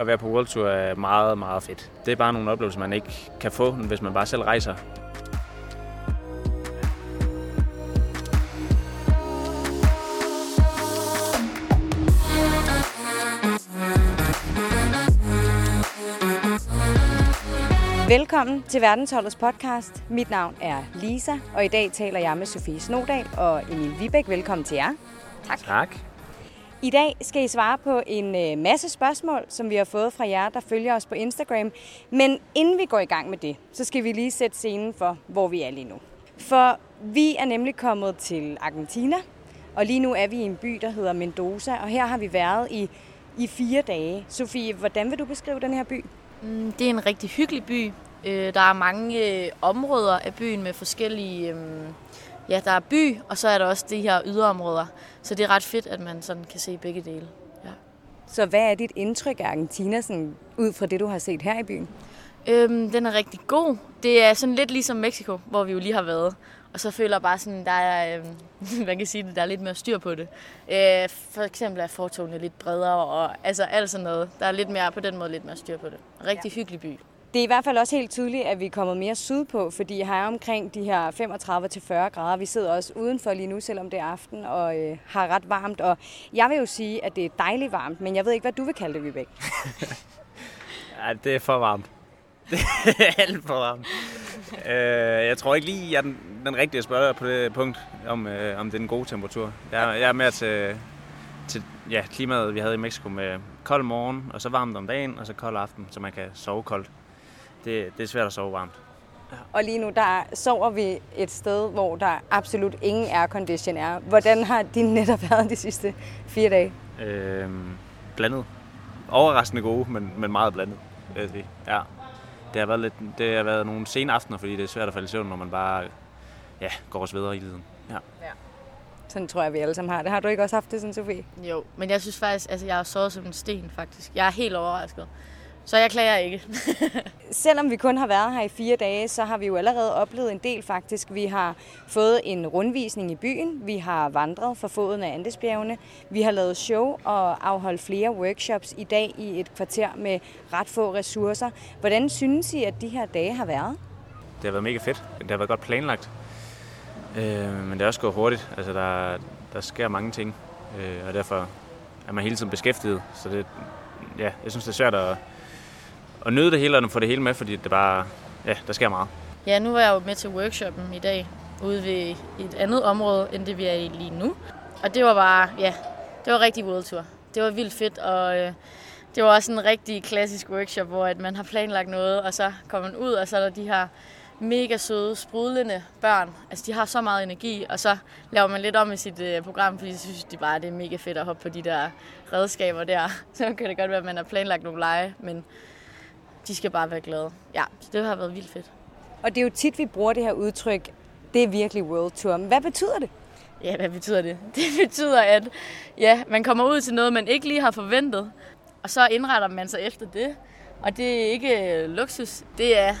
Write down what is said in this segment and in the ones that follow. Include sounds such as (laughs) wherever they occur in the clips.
at være på World Tour er meget, meget fedt. Det er bare nogle oplevelser, man ikke kan få, hvis man bare selv rejser. Velkommen til Verdensholdets podcast. Mit navn er Lisa, og i dag taler jeg med Sofie Snodal og Emil Vibæk. Velkommen til jer. Tak. Tak. I dag skal I svare på en øh, masse spørgsmål, som vi har fået fra jer, der følger os på Instagram. Men inden vi går i gang med det, så skal vi lige sætte scenen for, hvor vi er lige nu. For vi er nemlig kommet til Argentina, og lige nu er vi i en by, der hedder Mendoza, og her har vi været i, i fire dage. Sofie, hvordan vil du beskrive den her by? Mm, det er en rigtig hyggelig by. Øh, der er mange øh, områder af byen med forskellige... Øhm, Øhm, ja, der er by, og så er der også de her yderområder. Så det er ret fedt, at man sådan kan se begge dele. Ja. Så hvad er dit indtryk af Argentina, sådan, ud fra det, du har set her i byen? Øhm, den er rigtig god. Det er sådan lidt ligesom Mexico, hvor vi jo lige har været. Og så føler jeg bare sådan, der er, (laughs) øh, man kan sige det, der er lidt mere styr på det. Øh, for eksempel er fortogene lidt bredere, og altså alt sådan noget. Der er lidt mere, på den måde lidt mere styr på det. Rigtig ja. hyggelig by. Det er i hvert fald også helt tydeligt, at vi er kommet mere sydpå, fordi her er omkring de her 35-40 grader. Vi sidder også udenfor lige nu, selvom det er aften, og øh, har ret varmt. Og jeg vil jo sige, at det er dejligt varmt, men jeg ved ikke, hvad du vil kalde det, Vibæk. (laughs) ja, det er for varmt. (laughs) Det er alt for varmt. øh, jeg tror ikke lige, jeg er den, den rigtige at spørge på det punkt, om, øh, om det er en god temperatur. Jeg, jeg er mere til, til ja, klimaet, vi havde i Mexico med kold morgen, og så varmt om dagen, og så kold aften, så man kan sove koldt. Det, det er svært at sove varmt. Ja. Og lige nu, der sover vi et sted, hvor der absolut ingen aircondition er. Hvordan har din netop (laughs) været de sidste fire dage? Øhm, blandet. Overraskende gode, men, men meget blandet. Ja det har været, lidt, det har været nogle sene aftener, fordi det er svært at falde i søvn, når man bare ja, går og sveder i liden. Ja. ja. Sådan tror jeg, vi alle sammen har det. Har du ikke også haft det sådan, Sofie? Jo, men jeg synes faktisk, altså jeg har sovet som en sten faktisk. Jeg er helt overrasket. Så jeg klager ikke. (laughs) Selvom vi kun har været her i fire dage, så har vi jo allerede oplevet en del faktisk. Vi har fået en rundvisning i byen, vi har vandret for foden af Andesbjergene, vi har lavet show og afholdt flere workshops i dag i et kvarter med ret få ressourcer. Hvordan synes I, at de her dage har været? Det har været mega fedt. Det har været godt planlagt. Øh, men det er også gået hurtigt. Altså, der, der sker mange ting, øh, og derfor er man hele tiden beskæftiget. Så det, ja, jeg synes, det er svært at, og nyde det hele og få det hele med, fordi det bare, ja, der sker meget. Ja, nu var jeg jo med til workshoppen i dag, ude ved et andet område, end det vi er i lige nu. Og det var bare, ja, det var rigtig World Tour. Det var vildt fedt, og øh, det var også en rigtig klassisk workshop, hvor at man har planlagt noget, og så kommer man ud, og så er der de her mega søde, sprudlende børn. Altså, de har så meget energi, og så laver man lidt om i sit øh, program, fordi så synes de bare, at det er mega fedt at hoppe på de der redskaber der. (laughs) Så kan det godt være, at man har planlagt nogle lege, men de skal bare være glade. Ja, så det har været vildt fedt. Og det er jo tit, vi bruger det her udtryk, det er virkelig World Tour. Men hvad betyder det? Ja, hvad betyder det? (laughs) Det betyder, at ja, man kommer ud til noget, man ikke lige har forventet, og så indretter man sig efter det. Og det er ikke øh, luksus, det er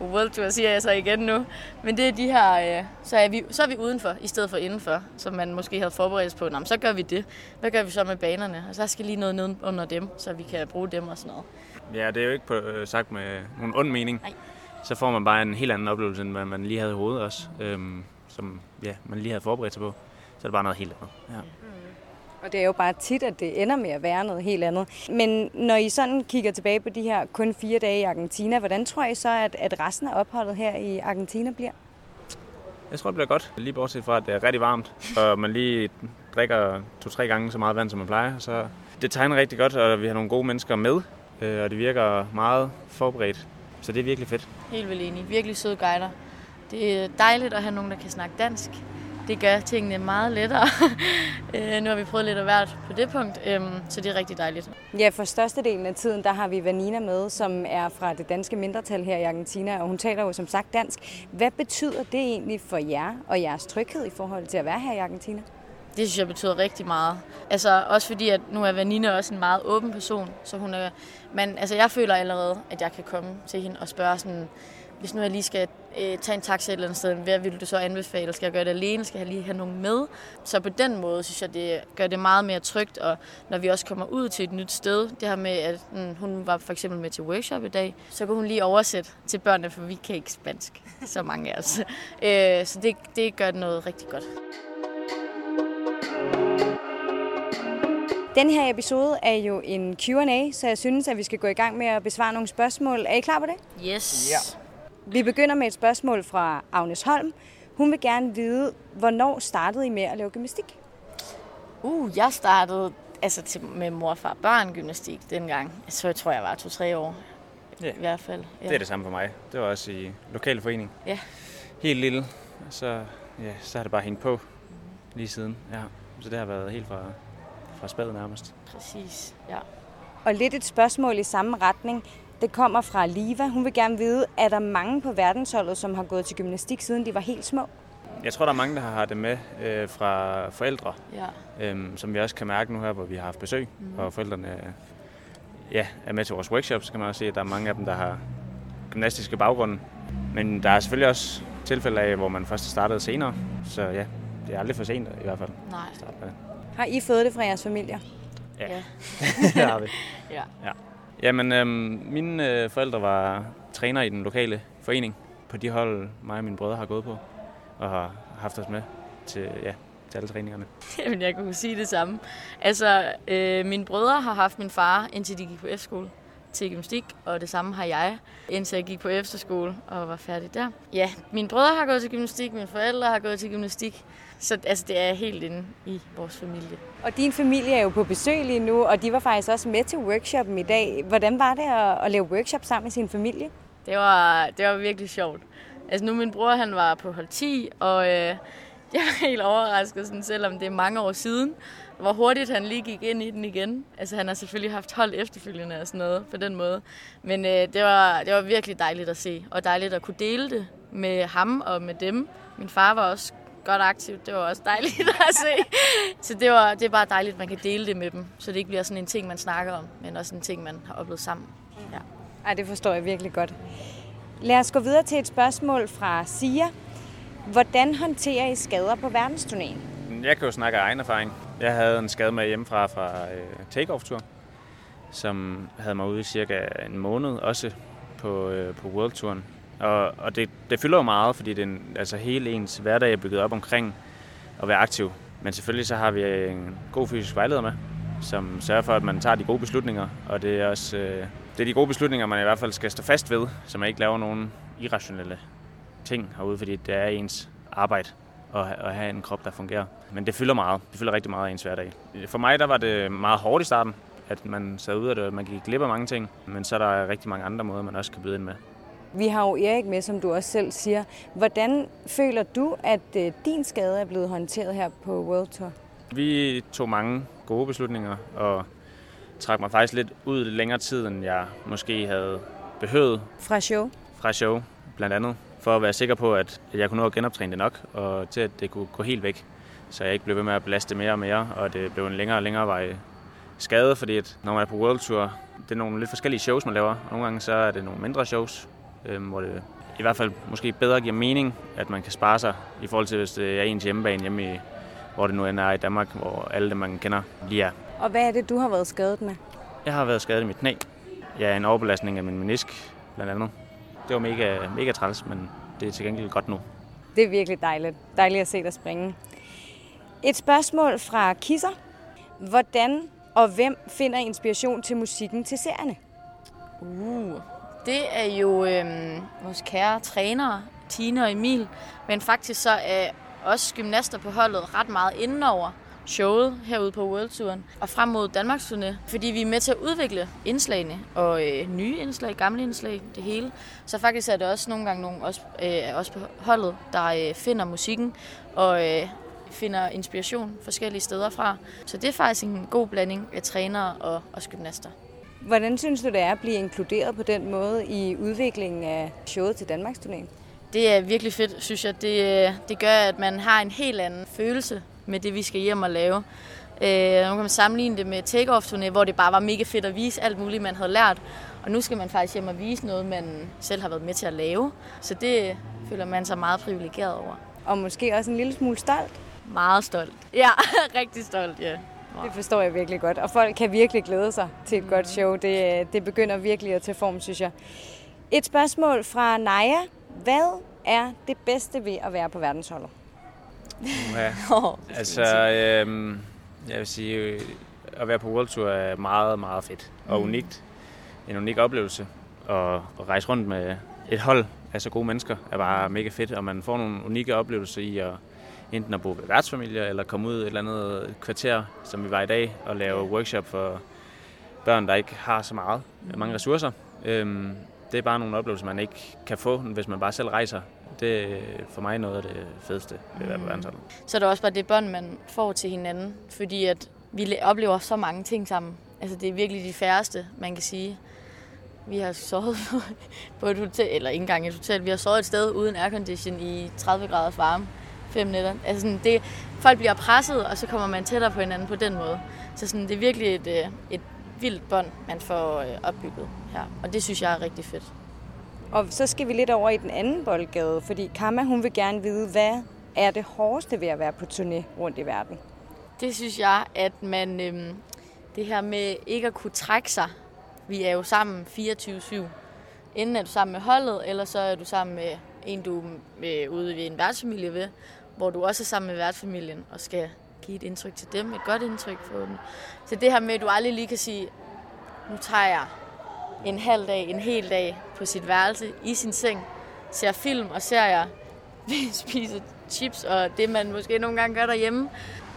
World Tour, siger jeg så igen nu. Men det er de her, øh, så, er vi, så er vi udenfor, i stedet for indenfor, som man måske havde forberedt på. Nå, så gør vi det. Hvad gør vi så med banerne? Og så skal lige noget ned under dem, så vi kan bruge dem og sådan noget. Ja, det er jo ikke på, øh, sagt med nogen ond mening. Nej. Så får man bare en helt anden oplevelse, end hvad man lige havde i hovedet også. Øhm, som ja, man lige havde forberedt sig på. Så er det bare noget helt andet. Ja. Og det er jo bare tit, at det ender med at være noget helt andet. Men når I sådan kigger tilbage på de her kun fire dage i Argentina, hvordan tror I så, at, at resten af opholdet her i Argentina bliver? Jeg tror, det bliver godt. Lige bortset fra, at det er rigtig varmt, og man lige drikker to-tre gange så meget vand, som man plejer. Så det tegner rigtig godt, og vi har nogle gode mennesker med, øh, og det virker meget forberedt. Så det er virkelig fedt. Helt vildt enig. Virkelig søde guider. Det er dejligt at have nogen, der kan snakke dansk det gør tingene meget lettere. (laughs) Øh, nu har vi prøvet lidt af hvert på det punkt, øhm, så det er rigtig dejligt. Ja, for størstedelen af tiden, der har vi Vanina med, som er fra det danske mindretal her i Argentina, og hun taler jo som sagt dansk. Hvad betyder det egentlig for jer og jeres tryghed i forhold til at være her i Argentina? Det synes jeg betyder rigtig meget. Altså også fordi, at nu er Vanina også en meget åben person, så hun er, men altså jeg føler allerede, at jeg kan komme til hende og spørge sådan, hvis nu jeg lige skal øh, tage en taxa et eller andet sted, hvad vil du så anbefale? Skal jeg gøre det alene? Skal jeg lige have nogen med? Så på den måde synes jeg, det gør det meget mere trygt, og når vi også kommer ud til et nyt sted, det her med, at mm, hun var for eksempel med til workshop i dag, så kunne hun lige oversætte til børnene, for vi kan ikke spansk, så mange af os. (laughs) Øh, så det, det gør noget rigtig godt. Den her episode er jo en Q&A, så jeg synes, at vi skal gå i gang med at besvare nogle spørgsmål. Er I klar på det? Yes. Ja. Vi begynder med et spørgsmål fra Agnes Holm. Hun vil gerne vide, hvornår startede I med at lave gymnastik? Uh, jeg startede altså til, med mor, far, børn gymnastik dengang. Så jeg tror, jeg var to-tre år. Ja. I hvert fald. Ja. Det er det samme for mig. Det var også i lokale forening. Ja. Helt lille. Så, ja, så har det bare hængt på lige siden. Ja. Så det har været helt fra, fra spadet nærmest. Præcis, ja. Og lidt et spørgsmål i samme retning. Det kommer fra Liva. Hun vil gerne vide, er der mange på verdensholdet, som har gået til gymnastik, siden de var helt små? Jeg tror, der er mange, der har det med øh, fra forældre, ja. øhm, som vi også kan mærke nu her, hvor vi har haft besøg, mm. og forældrene ja, er med til vores workshops, så kan man også se, at der er mange af dem, der har gymnastiske baggrunde. Men der er selvfølgelig også tilfælde af, hvor man først startede senere, så ja, det er aldrig for sent i hvert fald. Nej. at starte med. Har I fået det fra jeres familier? Ja, Ja. (laughs) det har vi. (laughs) ja. Ja. Jamen, øhm, mine øh, forældre var træner i den lokale forening på de hold, mig og mine brødre har gået på, og har haft os med til, ja, til alle træningerne. (laughs) Jamen, jeg kunne sige det samme. Altså, øh, mine brødre har haft min far, indtil de gik på efterskole til gymnastik, og det samme har jeg, indtil jeg gik på efterskole og var færdig der. Ja, mine brødre har gået til gymnastik, mine forældre har gået til gymnastik, så altså, det er helt inde i vores familie. Og din familie er jo på besøg lige nu, og de var faktisk også med til workshoppen i dag. Hvordan var det at, at lave workshop sammen med sin familie? Det var, det var virkelig sjovt. Altså nu min bror, han var på hold 10, og øh, (laughs) jeg var helt overrasket, sådan, selvom det er mange år siden, hvor hurtigt han lige gik ind i den igen. Altså han har selvfølgelig haft hold efterfølgende og sådan noget på den måde. Men øh, det, var, det var virkelig dejligt at se, og dejligt at kunne dele det med ham og med dem. Min far var også godt aktiv, det var også dejligt (laughs) at se. Så det, var, det er bare dejligt, at man kan dele det med dem, så det ikke bliver sådan en ting, man snakker om, men også en ting, man har oplevet sammen. Ja. Ej, det forstår jeg virkelig godt. Lad os gå videre til et spørgsmål fra Sia. Hvordan håndterer I skader på verdensturnéen? Jeg kan jo snakke af egen erfaring. Jeg havde en skade med hjemmefra fra øh, take-off-tur, som havde mig ude i cirka en måned, også på, øh, på World-turen. Og, og det, det fylder jo meget, fordi det er altså hele ens hverdag er bygget op omkring at være aktiv. Men selvfølgelig så har vi øh, en god fysisk vejleder med, som sørger for, at man tager de gode beslutninger. Og det er også øh, det er de gode beslutninger, man i hvert fald skal stå fast ved, så man ikke laver nogen irrationelle ting herude, fordi det er ens arbejde at, at have en krop, der fungerer. Men det fylder meget. Det fylder rigtig meget af ens hverdag. For mig der var det meget hårdt i starten, at man sad ud af det, og man gik glip af mange ting. Men så er der rigtig mange andre måder, man også kan byde ind med. Vi har jo Erik med, som du også selv siger. Hvordan føler du, at øh, din skade er blevet håndteret her på World Tour? Vi tog mange gode beslutninger, og trak mig faktisk lidt ud længere tid, end jeg måske havde behøvet Fra show? fra show, blandt andet, for at være sikker på, at jeg kunne nå at genoptræne det nok, og til at det kunne gå helt væk, så jeg ikke blev ved med at belaste mere og mere, og det blev en længere og længere vej skade, fordi at når man er på World Tour, det er nogle lidt forskellige shows, man laver. Nogle gange så er det nogle mindre shows, øhm, hvor det i hvert fald måske bedre giver mening, at man kan spare sig, i forhold til hvis det er ens hjemmebane hjemme i, hvor det nu end er i Danmark, hvor alle dem, man kender, lige er. Og hvad er det, du har været skadet med? Jeg har været skadet i mit knæ. Jeg er en overbelastning af min menisk, blandt andet. Det var mega, mega træls, men det er til gengæld godt nu. Det er virkelig dejligt. Dejligt at se dig springe. Et spørgsmål fra Kisser. Hvordan og hvem finder inspiration til musikken til serierne? Uh, det er jo øhm, vores kære trænere, Tine og Emil. Men faktisk så er også gymnaster på holdet ret meget indenover showet herude på Worldtouren og frem mod Danmarks turné, fordi vi er med til at udvikle indslagene og øh, nye indslag, gamle indslag, det hele. Så faktisk er det også nogle gange nogle også, øh, også på holdet, der øh, finder musikken og øh, finder inspiration forskellige steder fra. Så det er faktisk en god blanding af trænere og også gymnaster. Hvordan synes du, det er at blive inkluderet på den måde i udviklingen af showet til Danmarks turné? Det er virkelig fedt, synes jeg. Det, det gør, at man har en helt anden følelse med det, vi skal hjem og lave. Øh, nu kan man sammenligne det med Take-Off-turné, hvor det bare var mega fedt at vise alt muligt, man havde lært. Og nu skal man faktisk hjem og vise noget, man selv har været med til at lave. Så det føler man sig meget privilegeret over. Og måske også en lille smule stolt. Meget stolt. Ja, (laughs) rigtig stolt, ja. Det forstår jeg virkelig godt. Og folk kan virkelig glæde sig til et mm. godt show. Det, det begynder virkelig at tage form, synes jeg. Et spørgsmål fra Naja. Hvad er det bedste ved at være på verdensholdet? Ja, (laughs) altså, øhm, jeg vil sige, øh, at være på World Tour er meget, meget fedt og mm. unikt. En unik oplevelse. Og at rejse rundt med et hold af så gode mennesker er bare mega fedt, og man får nogle unikke oplevelser i at enten at bo ved værtsfamilier, eller komme ud et eller andet kvarter, som vi var i dag, og lave workshop for børn, der ikke har så meget, mm. mange ressourcer. Øhm, det er bare nogle oplevelser, man ikke kan få, hvis man bare selv rejser. Det er for mig noget af det fedeste ved at være på mm. verdensholdet. Så er det også bare det bånd, man får til hinanden, fordi at vi oplever så mange ting sammen. Altså det er virkelig de færreste, man kan sige. Vi har sovet (laughs) på et hotel, eller ikke engang et hotel, vi har sovet et sted uden aircondition i 30 grader varme fem nætter. Altså sådan, det, folk bliver presset, og så kommer man tættere på hinanden på den måde. Så sådan, det er virkelig et, øh, et vildt bånd, man får øh, opbygget her. Og det synes jeg er rigtig fedt. Og så skal vi lidt over i den anden boldgade, fordi Kamma, hun vil gerne vide, hvad er det hårdeste ved at være på turné rundt i verden? Det synes jeg, at man, øhm, det her med ikke at kunne trække sig, vi er jo sammen 24-7. Enten er du sammen med holdet, eller så er du sammen med en, du er øh, ude ved en værtsfamilie ved, hvor du også er sammen med værtsfamilien og skal give et indtryk til dem, et godt indtryk for dem. Så det her med, at du aldrig lige kan sige, nu tager jeg en halv dag, en hel dag på sit værelse i sin seng, ser film og serier, (laughs) spiser chips og det, man måske nogle gange gør derhjemme.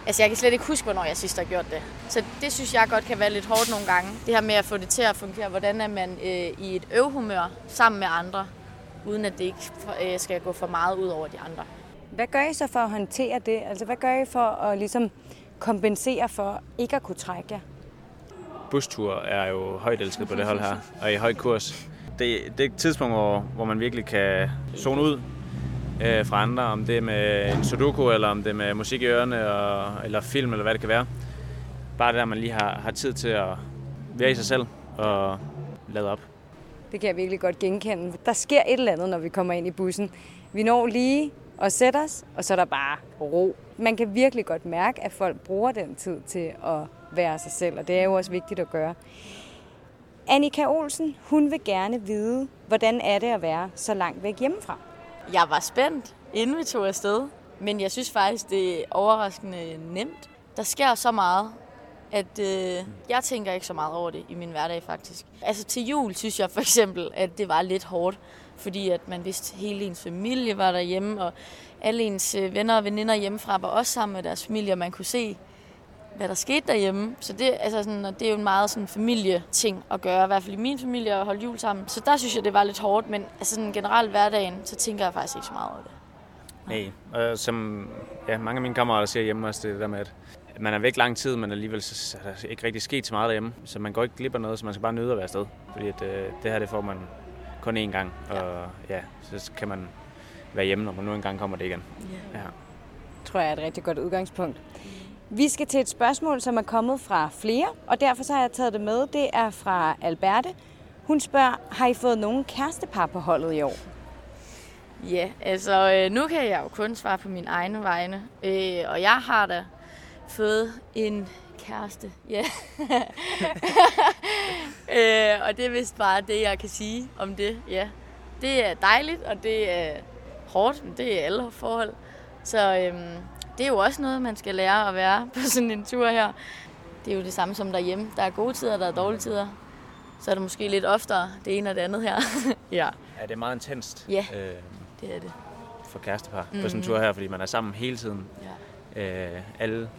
Altså, jeg kan slet ikke huske, hvornår jeg sidst har gjort det. Så det synes jeg godt kan være lidt hårdt nogle gange. Det her med at få det til at fungere. Hvordan er man øh, i et øvhumør sammen med andre, uden at det ikke øh, skal gå for meget ud over de andre. Hvad gør I så for at håndtere det? Altså, hvad gør I for at ligesom kompensere for ikke at kunne trække jer? Bustur er jo højt elsket på det hold her, og i høj kurs. Det, det er et tidspunkt, hvor, hvor man virkelig kan zone ud øh, fra andre, om det er med en sudoku, eller om det er med musik i ørerne, og, eller film, eller hvad det kan være. Bare det der, man lige har, har tid til at være i sig selv og lade op. Det kan jeg virkelig godt genkende. Der sker et eller andet, når vi kommer ind i bussen. Vi når lige at sætte os, og så er der bare ro. Man kan virkelig godt mærke, at folk bruger den tid til at være sig selv, og det er jo også vigtigt at gøre. Annika Olsen, hun vil gerne vide, hvordan er det at være så langt væk hjemmefra? Jeg var spændt, inden vi tog afsted, men jeg synes faktisk, det er overraskende nemt. Der sker så meget, at øh, jeg tænker ikke så meget over det i min hverdag faktisk. Altså til jul synes jeg for eksempel, at det var lidt hårdt, fordi at man vidste, at hele ens familie var derhjemme, og alle ens øh, venner og veninder hjemmefra var også sammen med deres familie, og man kunne se, hvad der skete derhjemme. Så det, altså sådan, det er jo en meget sådan familieting at gøre, i hvert fald i min familie, at holde jul sammen. Så der synes jeg, det var lidt hårdt, men altså sådan generelt hverdagen, så tænker jeg faktisk ikke så meget over det. Nej, og som ja, mange af mine kammerater siger hjemme også, det der med, at man er væk lang tid, men alligevel så er der ikke rigtig sket så meget derhjemme. Så man går ikke glip af noget, så man skal bare nyde at være afsted. Fordi at, øh, det her, det får man kun én gang. Og ja, så kan man være hjemme, når man nu engang kommer det igen. Ja. ja. tror jeg er et rigtig godt udgangspunkt. Vi skal til et spørgsmål, som er kommet fra flere, og derfor så har jeg taget det med. Det er fra Alberte. Hun spørger, har I fået nogen kærestepar på holdet i år? Ja, altså øh, nu kan jeg jo kun svare på min egne vegne. Øh, og jeg har da fået en kæreste. Ja. (laughs) øh, og det er vist bare det, jeg kan sige om det. Ja. Det er dejligt, og det er hårdt, men det er alle forhold. Så øhm, det er jo også noget, man skal lære at være (laughs) på sådan en tur her. Det er jo det samme som derhjemme. Der er gode tider, der er dårlige tider. Så er det måske lidt oftere det ene og det andet her. (laughs) ja. Ja, det er meget intenst. Ja, øh, det er det. For kærestepar mm-hmm. på sådan en tur her, fordi man er sammen hele tiden. Ja. Øh, alle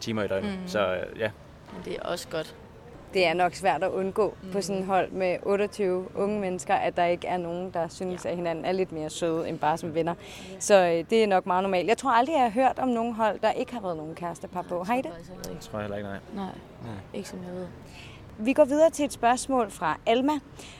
timer i døgnet. Mm. Så øh, ja. Men det er også godt. Det er nok svært at undgå mm. på sådan et hold med 28 unge mennesker, at der ikke er nogen, der synes, ja. at hinanden er lidt mere søde end bare som venner. Så øh, det er nok meget normalt. Jeg tror aldrig, jeg har hørt om nogen hold, der ikke har været nogen kærestepar på. Har I det? Det tror jeg heller ikke, nej. Nej, nej. ikke som jeg ved. Vi går videre til et spørgsmål fra Alma.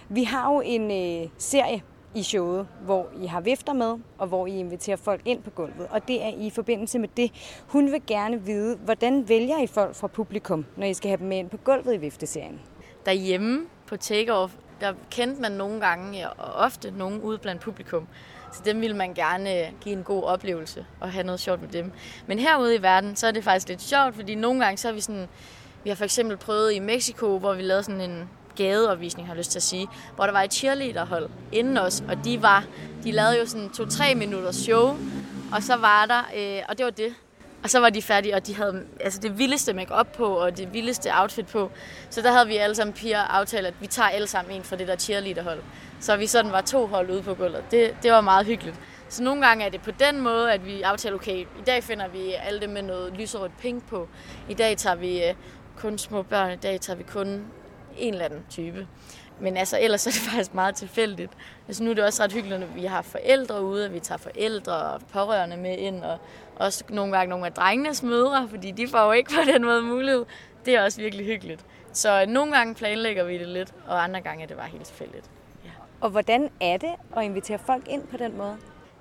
Vi har jo en øh, serie i showet, hvor I har vifter med, og hvor I inviterer folk ind på gulvet. Og det er i forbindelse med det. Hun vil gerne vide, hvordan vælger I folk fra publikum, når I skal have dem med ind på gulvet i vifteserien? Derhjemme på takeoff, der kendte man nogle gange, og ofte nogen ude blandt publikum. Så dem ville man gerne øh, give en god oplevelse og have noget sjovt med dem. Men herude i verden, så er det faktisk lidt sjovt, fordi nogle gange så er vi sådan... Vi har for eksempel prøvet i Mexico, hvor vi lavede sådan en gadeopvisning, har jeg lyst til at sige, hvor der var et cheerleaderhold inden os, og de var, de lavede jo sådan to-tre minutters show, og så var der, øh, og det var det. Og så var de færdige, og de havde altså det vildeste make på, og det vildeste outfit på. Så der havde vi alle sammen piger aftalt, at vi tager alle sammen en fra det der cheerleaderhold. Så vi sådan var to hold ude på gulvet. Det, det var meget hyggeligt. Så nogle gange er det på den måde, at vi aftaler, okay, i dag finder vi alle det med noget lyserødt pink på. I dag tager vi øh, kun små børn, i dag tager vi kun en eller anden type. Men altså, ellers er det (laughs) faktisk meget tilfældigt. Altså, nu er det også ret hyggeligt, når vi har forældre ude, at vi tager forældre og pårørende med ind, og også nogle gange nogle af drengenes mødre, fordi de får jo ikke på den måde mulighed. Det er også virkelig hyggeligt. Så nogle gange planlægger vi det lidt, og andre gange er det bare helt tilfældigt. Ja. Og hvordan er det at invitere folk ind på den måde?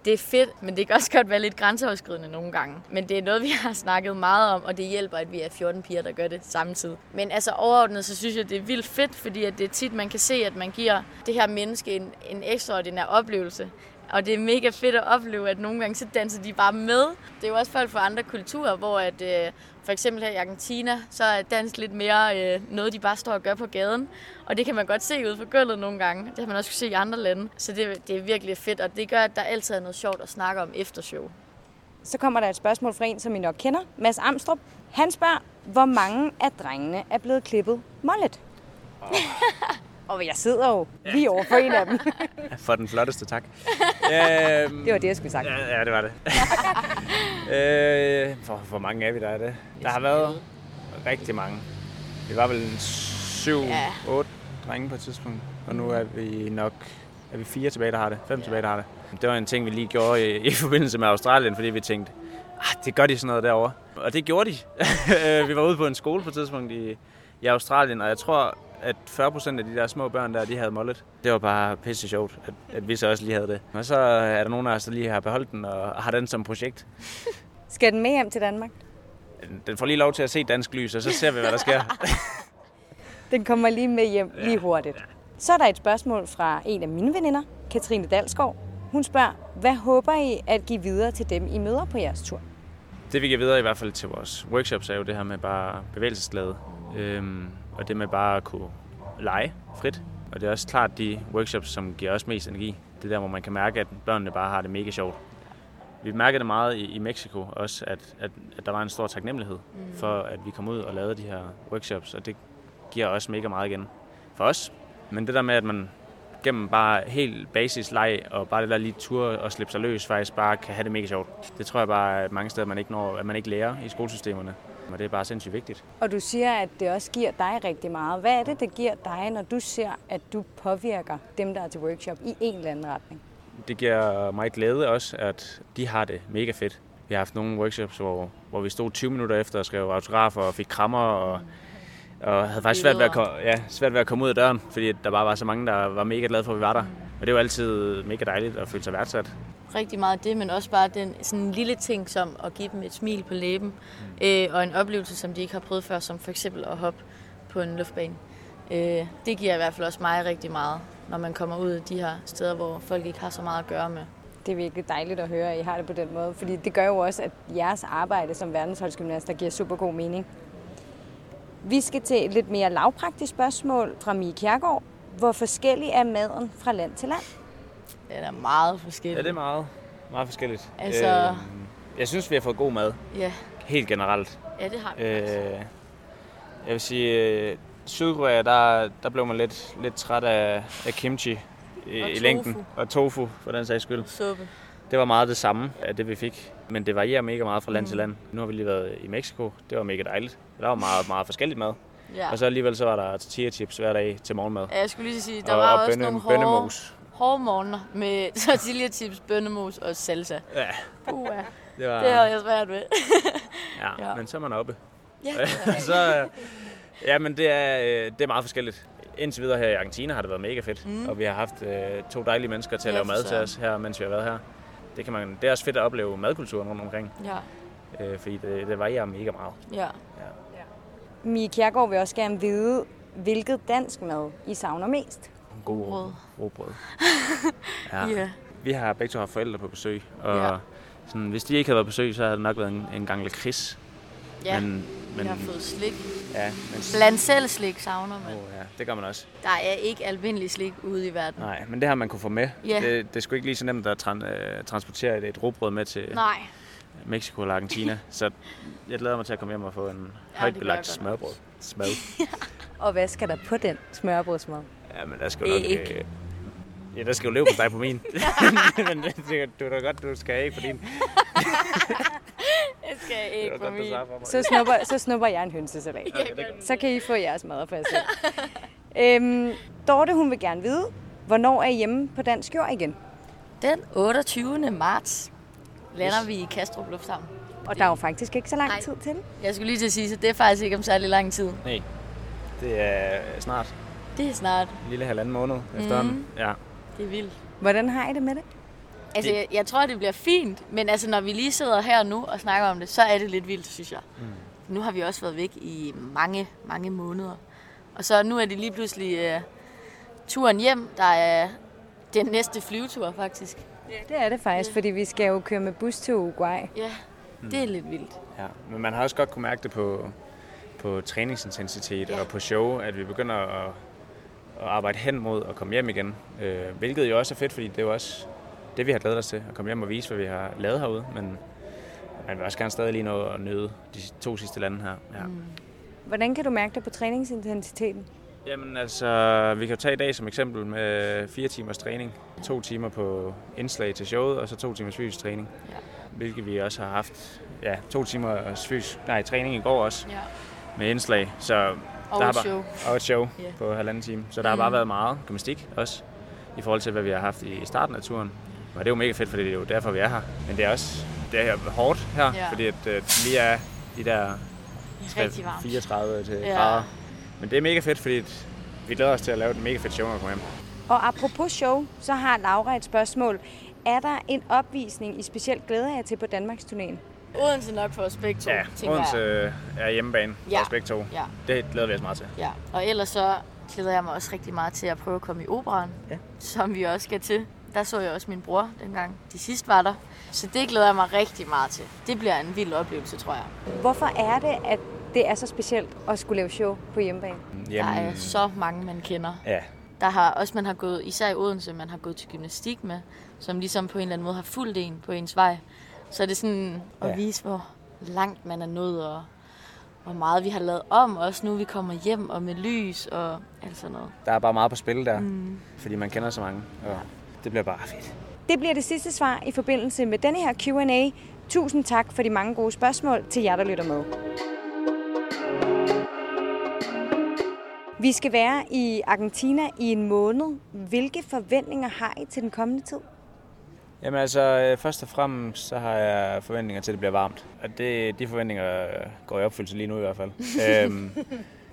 Det er fedt, men det kan også godt være lidt grænseoverskridende nogle gange. Men det er noget, vi (laughs) har snakket meget om, og det hjælper, at vi er 14 piger, der gør det samtidig. Men altså overordnet, så synes jeg, det er vildt fedt, fordi at det er tit, man kan se, at man giver det her menneske en, en ekstraordinær oplevelse. Og det er mega fedt at opleve, at nogle gange så danser de bare med. Det er jo også folk fra andre kulturer, hvor at, øh, for eksempel her i Argentina, så er dans lidt mere øh, noget, de bare står og gør på gaden. Og det kan man godt se ude på gulvet nogle gange. Det har man også se i andre lande. Så det, det er virkelig fedt, og det gør, at der altid er noget sjovt at snakke om efter show. Så kommer der et spørgsmål fra en, som I nok kender, Mads Amstrup. Han spørger, hvor mange af drengene er blevet klippet mollet? Oh. Og jeg sidder jo lige over for en af dem. (laughs) for den flotteste, tak. øhm, (laughs) det var det, jeg skulle sagt. Ja, ja det var det. (laughs) øh, for, hvor mange er vi, der er det? Der har været rigtig mange. Vi var vel 7-8 ja. drenge på et tidspunkt. Og nu er vi nok er vi fire tilbage, der har det. Fem ja. tilbage, der har det. Det var en ting, vi lige gjorde i, i forbindelse med Australien, fordi vi tænkte, ah, det gør de sådan noget derovre. Og det gjorde de. vi var ude på en skole på et tidspunkt i, i Australien, og jeg tror, at 40 procent af de der små børn der, de havde mollet. Det var bare pisse sjovt, at, at vi så også lige havde det. Og så er der nogen af os, der lige har beholdt den og har den som projekt. (laughs) Skal den med hjem til Danmark? Den får lige lov til at se dansk lys, og så ser vi, hvad der sker. (laughs) den kommer lige med hjem lige hurtigt. Så er der et spørgsmål fra en af mine veninder, Katrine Dalskov. Hun spørger, hvad håber I at give videre til dem, I møder på jeres tur? Det vi giver videre i hvert fald til vores workshops er jo det her med bare bevægelsesglæde. Øhm, og det med bare at kunne lege frit. Og det er også klart de workshops, som giver os mest energi. Det er der, hvor man kan mærke, at børnene bare har det mega sjovt. Vi mærkede det meget i, i Mexico også, at, at, at der var en stor taknemmelighed mm. for, at vi kom ud og lavede de her workshops, og det giver os mega meget igen for os. Men det der med, at man gennem bare helt basis leg og bare det der lige tur og slippe sig løs, faktisk bare kan have det mega sjovt. Det tror jeg bare, at mange steder man ikke når, at man ikke lærer i skolesystemerne. Og det er bare sindssygt vigtigt. Og du siger, at det også giver dig rigtig meget. Hvad er det, det giver dig, når du ser, at du påvirker dem, der er til workshop i en eller anden retning? Det giver mig glæde også, at de har det mega fedt. Vi har haft nogle workshops, hvor, hvor vi stod 20 minutter efter og skrev autografer og fik krammer og, og havde faktisk svært ved, at, komme, ja, svært ved at komme ud af døren, fordi der bare var så mange, der var mega glade for, at vi var der. Og det var altid mega dejligt at føle sig værdsat rigtig meget det, men også bare den sådan en lille ting som at give dem et smil på læben, mm. øh, og en oplevelse, som de ikke har prøvet før, som for eksempel at hoppe på en luftbane. Øh, det giver i hvert fald også mig rigtig meget, når man kommer ud af de her steder, hvor folk ikke har så meget at gøre med. Det er virkelig dejligt at høre, at I har det på den måde, fordi det gør jo også, at jeres arbejde som verdensholdsgymnaster giver super god mening. Vi skal til et lidt mere lavpraktisk spørgsmål fra Mie Kjærgaard. Hvor forskellig er maden fra land til land? Den er meget forskellig. Ja, det er meget, meget forskelligt. Altså... Øh, jeg synes, vi har fået god mad. Ja. Helt generelt. Ja, det har vi øh, Jeg vil sige, øh, Sydkorea, der, der blev man lidt, lidt træt af, af kimchi i, i længden. Og tofu, for den sags skyld. Suppe. Det var meget det samme af det, vi fik. Men det varierer mega meget fra land mm. til land. Nu har vi lige været i Mexico. Det var mega dejligt. Der var meget, meget forskelligt mad. Ja. Og så alligevel så var der tortilla chips hver dag til morgenmad. Ja, jeg skulle lige sige, der og, var og også bønne, nogle hårde, hårde morgener med (laughs) tortilla chips, bønnemos og salsa. Ja. Uh, det, var... det havde jeg svært ved. ja, (laughs) ja, men så er man oppe. Ja, (laughs) så, ja, men det er, øh, det er meget forskelligt. Indtil videre her i Argentina har det været mega fedt, mm. og vi har haft øh, to dejlige mennesker til at lave mad til os her, mens vi har været her. Det, kan man, det er også fedt at opleve madkulturen rundt omkring. Ja. Øh, fordi det, det varierer mega meget. Ja. ja. Mie Kjærgaard vil også gerne vide, hvilket dansk mad I savner mest. God Brød. råbrød. (laughs) Ja. Ja. Vi har begge to haft forældre på besøg, og ja. sådan, hvis de ikke havde været på besøg, så havde det nok været en, en gang lakrids. Ja, men, vi har fået slik. ja, men, Blandt selv slik savner man. oh, ja, det gør man også. Der er ikke almindelig slik ude i verden. Nej, men det har man kunne få med. Ja. Det, det er sgu ikke lige så nemt at tran, øh, transportere et, et råbrød med til Nej. Mexico eller Argentina. (laughs) så jeg glæder mig til at komme hjem og få en Ja, højt belagt jeg smørbrød. Smad. (laughs) Og hvad skal der på den smørbrødsmad? Ja, men der skal jo nok... Æg. Øh, ja, der skal jo leve på dig på min. (laughs) (laughs) men det, det, du er da godt, du skal have på din. Jeg skal (laughs) Det ikke på min. svarede for mig. Så snupper, så snupper jeg en hønsesalat. Okay, det Så kan I få jeres mad for jer selv. øhm, Dorte, hun vil gerne vide, hvornår er I hjemme på dansk jord igen? Den 28. marts lander vi i Kastrup Lufthavn. Og der er jo faktisk ikke så lang Nej. tid til. Jeg skulle lige til at sige, så det er faktisk ikke om særlig lang tid. Nej, det er snart Det er snart. en lille halvanden måned efterhånden. Ja. Det er vildt. Hvordan har I det med det? Altså, jeg, jeg tror, det bliver fint, men altså, når vi lige sidder her nu og snakker om det, så er det lidt vildt, synes jeg. Mm. Nu har vi også været væk i mange, mange måneder. Og så nu er det lige pludselig uh, turen hjem, der er den næste flyvetur, faktisk. Det er det faktisk, fordi vi skal jo køre med bus til Uruguay. Ja, det er lidt vildt. ja. Men man har også godt kunne mærke det på, på træningsintensitet Ja. og på show, at vi begynder at, at arbejde hen mod at komme hjem igen. Øh, hvilket jo også er fedt, fordi det er jo også det, vi har glædet os til. At komme hjem og vise, hvad vi har lavet herude. Men man vil også gerne stadig lige nå at nyde de to sidste lande her. Ja. Mm. Hvordan kan du mærke det på træningsintensiteten? Jamen altså, vi kan jo tage i dag som eksempel med fire timers træning. To timer på indslag til showet, og så to timers fysisk træning. Ja. Hvilket vi også har haft ja, to timers fysisk, nej, træning i går også Ja. med indslag. Så Og der et bare, show. Og et show Ja. på halvanden time. Så der har bare været meget gymnastik også, i forhold til hvad vi har haft i starten af turen. Og det er jo mega fedt, fordi det er jo derfor, vi er her. Men det er også det er hårdt her, Ja. fordi at, øh, vi er de der Rigtig varmt. 34 til Ja. grader. Men det er mega fedt, fordi vi glæder os til at lave et mega fedt show, når vi kommer hjem. Og apropos show, så har Laura et spørgsmål. Er der en opvisning, I specielt glæder jer til på Danmarks turnéen? Odense nok for os begge to, Ja, tænker Odense jeg. er hjemmebane for Ja. os begge to. Ja, Det glæder vi os meget til. ja. Og ellers så glæder jeg mig også rigtig meget til at prøve at komme i operan, Ja. som vi også skal til. Der så jeg også min bror dengang. De sidste var der. Så det glæder jeg mig rigtig meget til. Det bliver en vild oplevelse, tror jeg. Hvorfor er det, at det er så specielt at skulle lave show på hjemmebane? Der er så mange, man kender. Ja, Der har også, man har gået, især i Odense, man har gået til gymnastik med, som ligesom på en eller anden måde har fulgt en på ens vej. Så er det sådan at Ja. vise, hvor langt man er nået, og hvor meget vi har lavet om, også nu vi kommer hjem, og med lys og alt sådan noget. der er bare meget på spil der, mm. fordi man kender så mange. Og det bliver bare fedt. Det bliver det sidste svar i forbindelse med denne her Q&A. Tusind tak for de mange gode spørgsmål til jer, der lytter med. Vi skal være i Argentina i en måned. Hvilke forventninger har I til den kommende tid? Jamen altså, øh, først og fremmest så har jeg forventninger til, at det bliver varmt. Og det, de forventninger øh, går i opfyldelse lige nu i hvert fald. (laughs) øhm,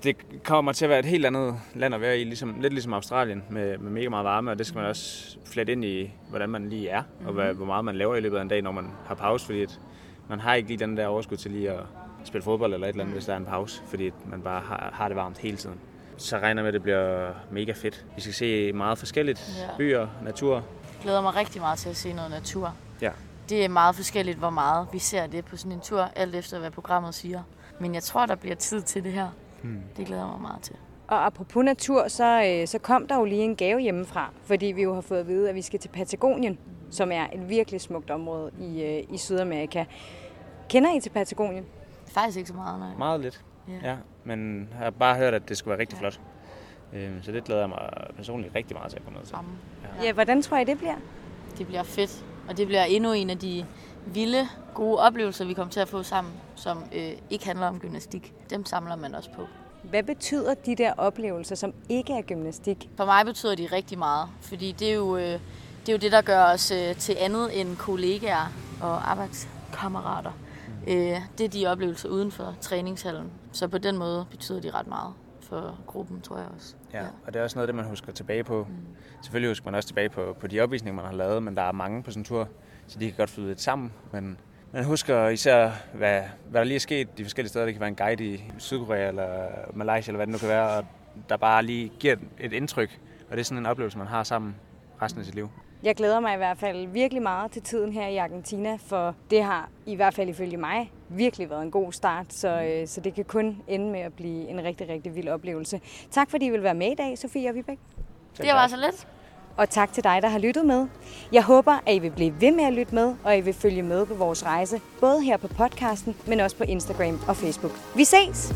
det kommer til at være et helt andet land at være i, ligesom, lidt ligesom Australien, med, med mega meget varme, og det skal man også flette ind i, hvordan man lige er, og hvad, hvor meget man laver i løbet af en dag, når man har pause, fordi at man har ikke lige den der overskud til lige at spille fodbold eller et eller andet, hvis der er en pause, fordi man bare har, har det varmt hele tiden. Så regner jeg med, at det bliver mega fedt. Vi skal se meget forskelligt. Ja. Byer, natur. Jeg glæder mig rigtig meget til at se noget natur. Ja. Det er meget forskelligt, hvor meget vi ser det på sådan en tur, alt efter hvad programmet siger. Men jeg tror, der bliver tid til det her. Hmm. Det glæder jeg mig meget til. Og apropos natur, så, øh, så kom der jo lige en gave hjemmefra, fordi vi jo har fået at vide, at vi skal til Patagonien, som er et virkelig smukt område i, øh, i Sydamerika. Kender I til Patagonien? Faktisk ikke så meget, nej. Meget lidt. Ja. Ja, men jeg har bare hørt, at det skulle være rigtig flot. Øhm, Så det glæder jeg mig personligt rigtig meget til at komme ned til. Samme. Ja, hvordan tror I, det bliver? Det bliver fedt, og det bliver endnu en af de vilde, gode oplevelser, vi kommer til at få sammen, som øh, ikke handler om gymnastik. Dem samler man også på. Hvad betyder de der oplevelser, som ikke er gymnastik? For mig betyder de rigtig meget, fordi det er jo, øh, det, er jo det, der gør os øh, til andet end kollegaer og arbejdskammerater. Øh, det er de oplevelser uden for træningshallen. Så på den måde betyder de ret meget for gruppen, tror jeg også. Ja, og det er også noget, det man husker tilbage på. Selvfølgelig husker man også tilbage på, på de opvisninger, man har lavet, men der er mange på sådan en tur, så de kan godt flyde lidt sammen. Men man husker især, hvad, hvad der lige er sket de forskellige steder. Det kan være en guide i Sydkorea eller Malaysia, eller hvad det nu kan være. Og der bare lige giver et indtryk. Og det er sådan en oplevelse, man har sammen resten af sit liv. Jeg glæder mig i hvert fald virkelig meget til tiden her i Argentina, for det har i hvert fald ifølge mig virkelig været en god start, så, øh, så det kan kun ende med at blive en rigtig, rigtig vild oplevelse. Tak fordi I vil være med i dag, Sofie og Vibæk. Det var så lidt. Og tak til dig, der har lyttet med. Jeg håber, at I vil blive ved med at lytte med, og I vil følge med på vores rejse, både her på podcasten, men også på Instagram og Facebook. Vi ses!